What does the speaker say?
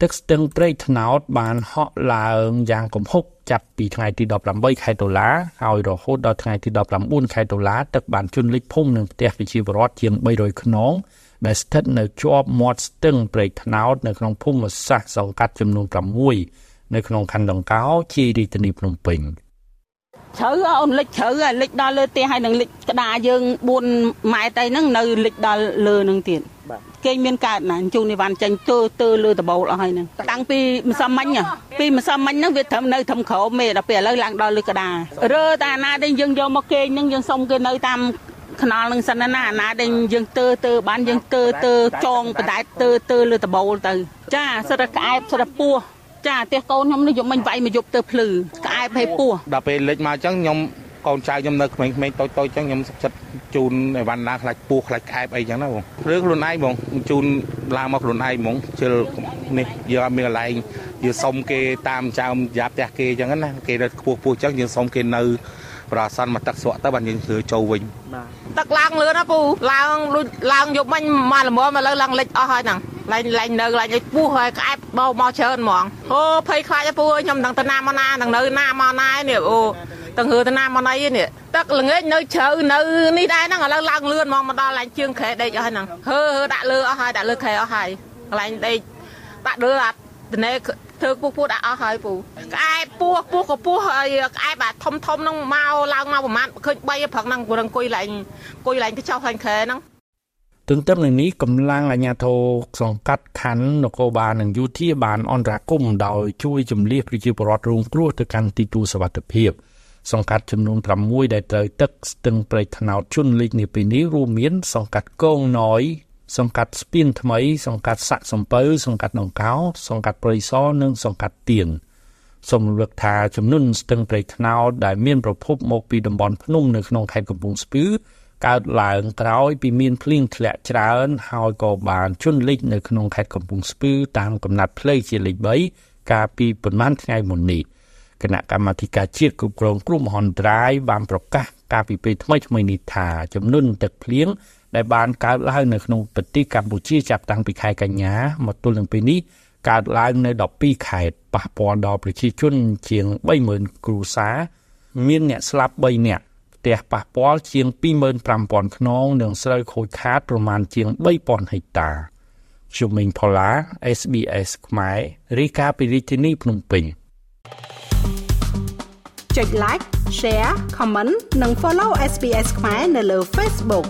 ទឹកស្ទឹងព្រៃថ្នោតបានហក់ឡើងយ៉ាងគំហុកចាប់ពីថ្ងៃទី18ខែតុលាហើយរហូតដល់ថ្ងៃទី19ខែតុលាទឹកបានជន់លិចភូមិនិងផ្ទះប្រជាពលរដ្ឋជាង300ខ្នងដែលស្ថិតនៅជាប់មាត់ស្ទឹងព្រែកថ្នោតនៅក្នុងភូមិសាស្ត្រសង្កាត់ចំនួន6នៅក្នុងខណ្ឌដង្កោជារាជធានីភ្នំពេញ ជ្រៅអូនលិចជ្រៅលិចដល់លើផ្ទះហើយនឹងលិចក្តារយើង4ម៉ែត្រទៅហ្នឹងនៅលិចដល់លើនឹងទៀតគេមានកើតណាជូននីវ៉ាន់ចេញទើទើលើដបូលអស់ហើយហ្នឹងតាំងពីម្សិលមិញពីម្សិលមិញហ្នឹងវាត្រឹមនៅត្រឹមក្រោមមេដល់ពេលឥឡូវឡើងដល់លើក្តាររើតាណាដែលយើងយកមកគេងហ្នឹងយើងសុំគេនៅតាមខ្នល់នឹងសិនណាអាណាដែលយើងទើទើបានយើងទើទើចងបដែតទើទើលើដបូលទៅ ចាសិតក្អែបសិតពោះចាផ្ទះកូនខ្ញុំនេះយប់មិញវាយមកយប់ទៅភ្លឺ ក្អែបឲ្យពោះដល់ពេលលិចមកអញ្ចឹងខ្ញុំកូនចៅខ្ញុំនៅក្មេងៗតូចតូចអញ្ចឹងខ្ញុំសុខចិត្តជូនអីវ៉ាន់ណាខ្លាច់ពោះខ្លាច់ក្អែបអីចឹងណាបងរឿងខ្លួនឯងបងជូនឡើងមកខ្លួនឯងហ្មងជិលនេះយើងអត់មានកន្លែងយើងសុំគេតាមចៅយ៉ាផ្ទះគេចឹងណាគេនៅខ្ពស់ពោះចឹងយើងសុំគេនៅប្រសិនមកទឹកស្រក់ទៅបានយើងធ្វើចូលវិញទឹកឡើងលឿនណាពូឡើងឡើងយប់មិញមកល្មមឥឡូវឡើងលិចអស់ហើយហ្នឹង ឡើងឡើងនៅឡើងឲ្យពុះហើយក្អែបបោមកច្រើនហ្មងអូភ័យខ្លាចពូខ្ញុំដឹងទៅណាមកណានឹងនៅណាមកណានេះអូទាំងហឺទៅណាមកណីនេះទឹកល្ងាចនៅជ្រៅនៅនេះដែរហ្នឹងឥឡូវឡើងលឿនហ្មងមកដល់ឡើងជើងខែដេកអស់ហើយហ្នឹងហឺហឺដាក់លើអស់ហើយដាក់លើខែអស់ហើយកន្លែងដេកដាក់លើអាត្នេធ្វើពោះពោះដាក់អស់ហើយពូក្អែបពោះពោះក៏ពោះហើយក្អែបអាធំធំហ្នឹងមកឡើងមកប្រហែលឃើញ3ព្រឹកហ្នឹងព្រឹងអង្គុយឡើងអង្គុយឡើងទៅចោលខាងខែហ្នឹង ទន្ទឹមនឹងនេះកម្លាំងអាជ្ញាធរសង្កាត់ខណ្ឌនគរបាលនិងយោធាបានអន្តរាគមន៍ដោយជួយជំនះប្រជាពលរដ្ឋរងគ្រោះទៅកាន់ទីទួលសុវត្ថិភាពសង្កាត់ចំនួន6ដែលត្រូវទឹកស្ទឹងព្រែកថ្នោតជន់លិចនាពេលនេះរួមមាន សង្កាត់កងណយសង្កាត់ស្ពានថ្មី សង្កាត់សាក់សំពៅសង្កាត់ដង្កោ សង្កាត់ព្រៃសរនិងសង្កាត់ទៀនសូមរំលឹកថាចំនួនស្ទឹងព្រែកថ្នោតដែលមានប្រភពមកពីតំបន់ភ្នំនៅក្នុងខេត្តកំពង់ស្ពឺ កើតឡើងក្រោយពីមានភ្លៀងធ្លាក់ច្រើន ហើយក៏បានជន់លិចនៅក្នុងខេត្តកំពង់ស្ពឺតាមកំណត់ផ្លូវជាលេខ3កាលពីប្រមាណថ្ងៃមុននេះគណៈកម្មាធិការជាតិគ្រប់គ្រងគ្រោះមហន្តរាយបានប្រកាសកាលពីពេលថ្មីថ្មីនេះថាចំនួនទឹកភ្លៀងដែលបានកើតឡើងនៅក្នុងប្រទេសកម្ពុជាចាប់តាំងពីខែកញ្ញាមកទល់នឹងពេលនេះកើតឡើងនៅ12ខេត្តប៉ះពាល់ដល់ប្រជាជនជាង30000គ្រួសារមានអ្នកស្លាប់3នាក់ ផ្ទះប៉ះពាល់ជាង25000ខ្នង និងស្រូវខូចខាតប្រមាណជាង3000ហិកតាខ្ញុំមីងផល្លា SBS ខ្មែររីកាពីរាជធានីភ្នំពេញចុច like share comment និង follow SBS ខ្មែរនៅលើ Facebook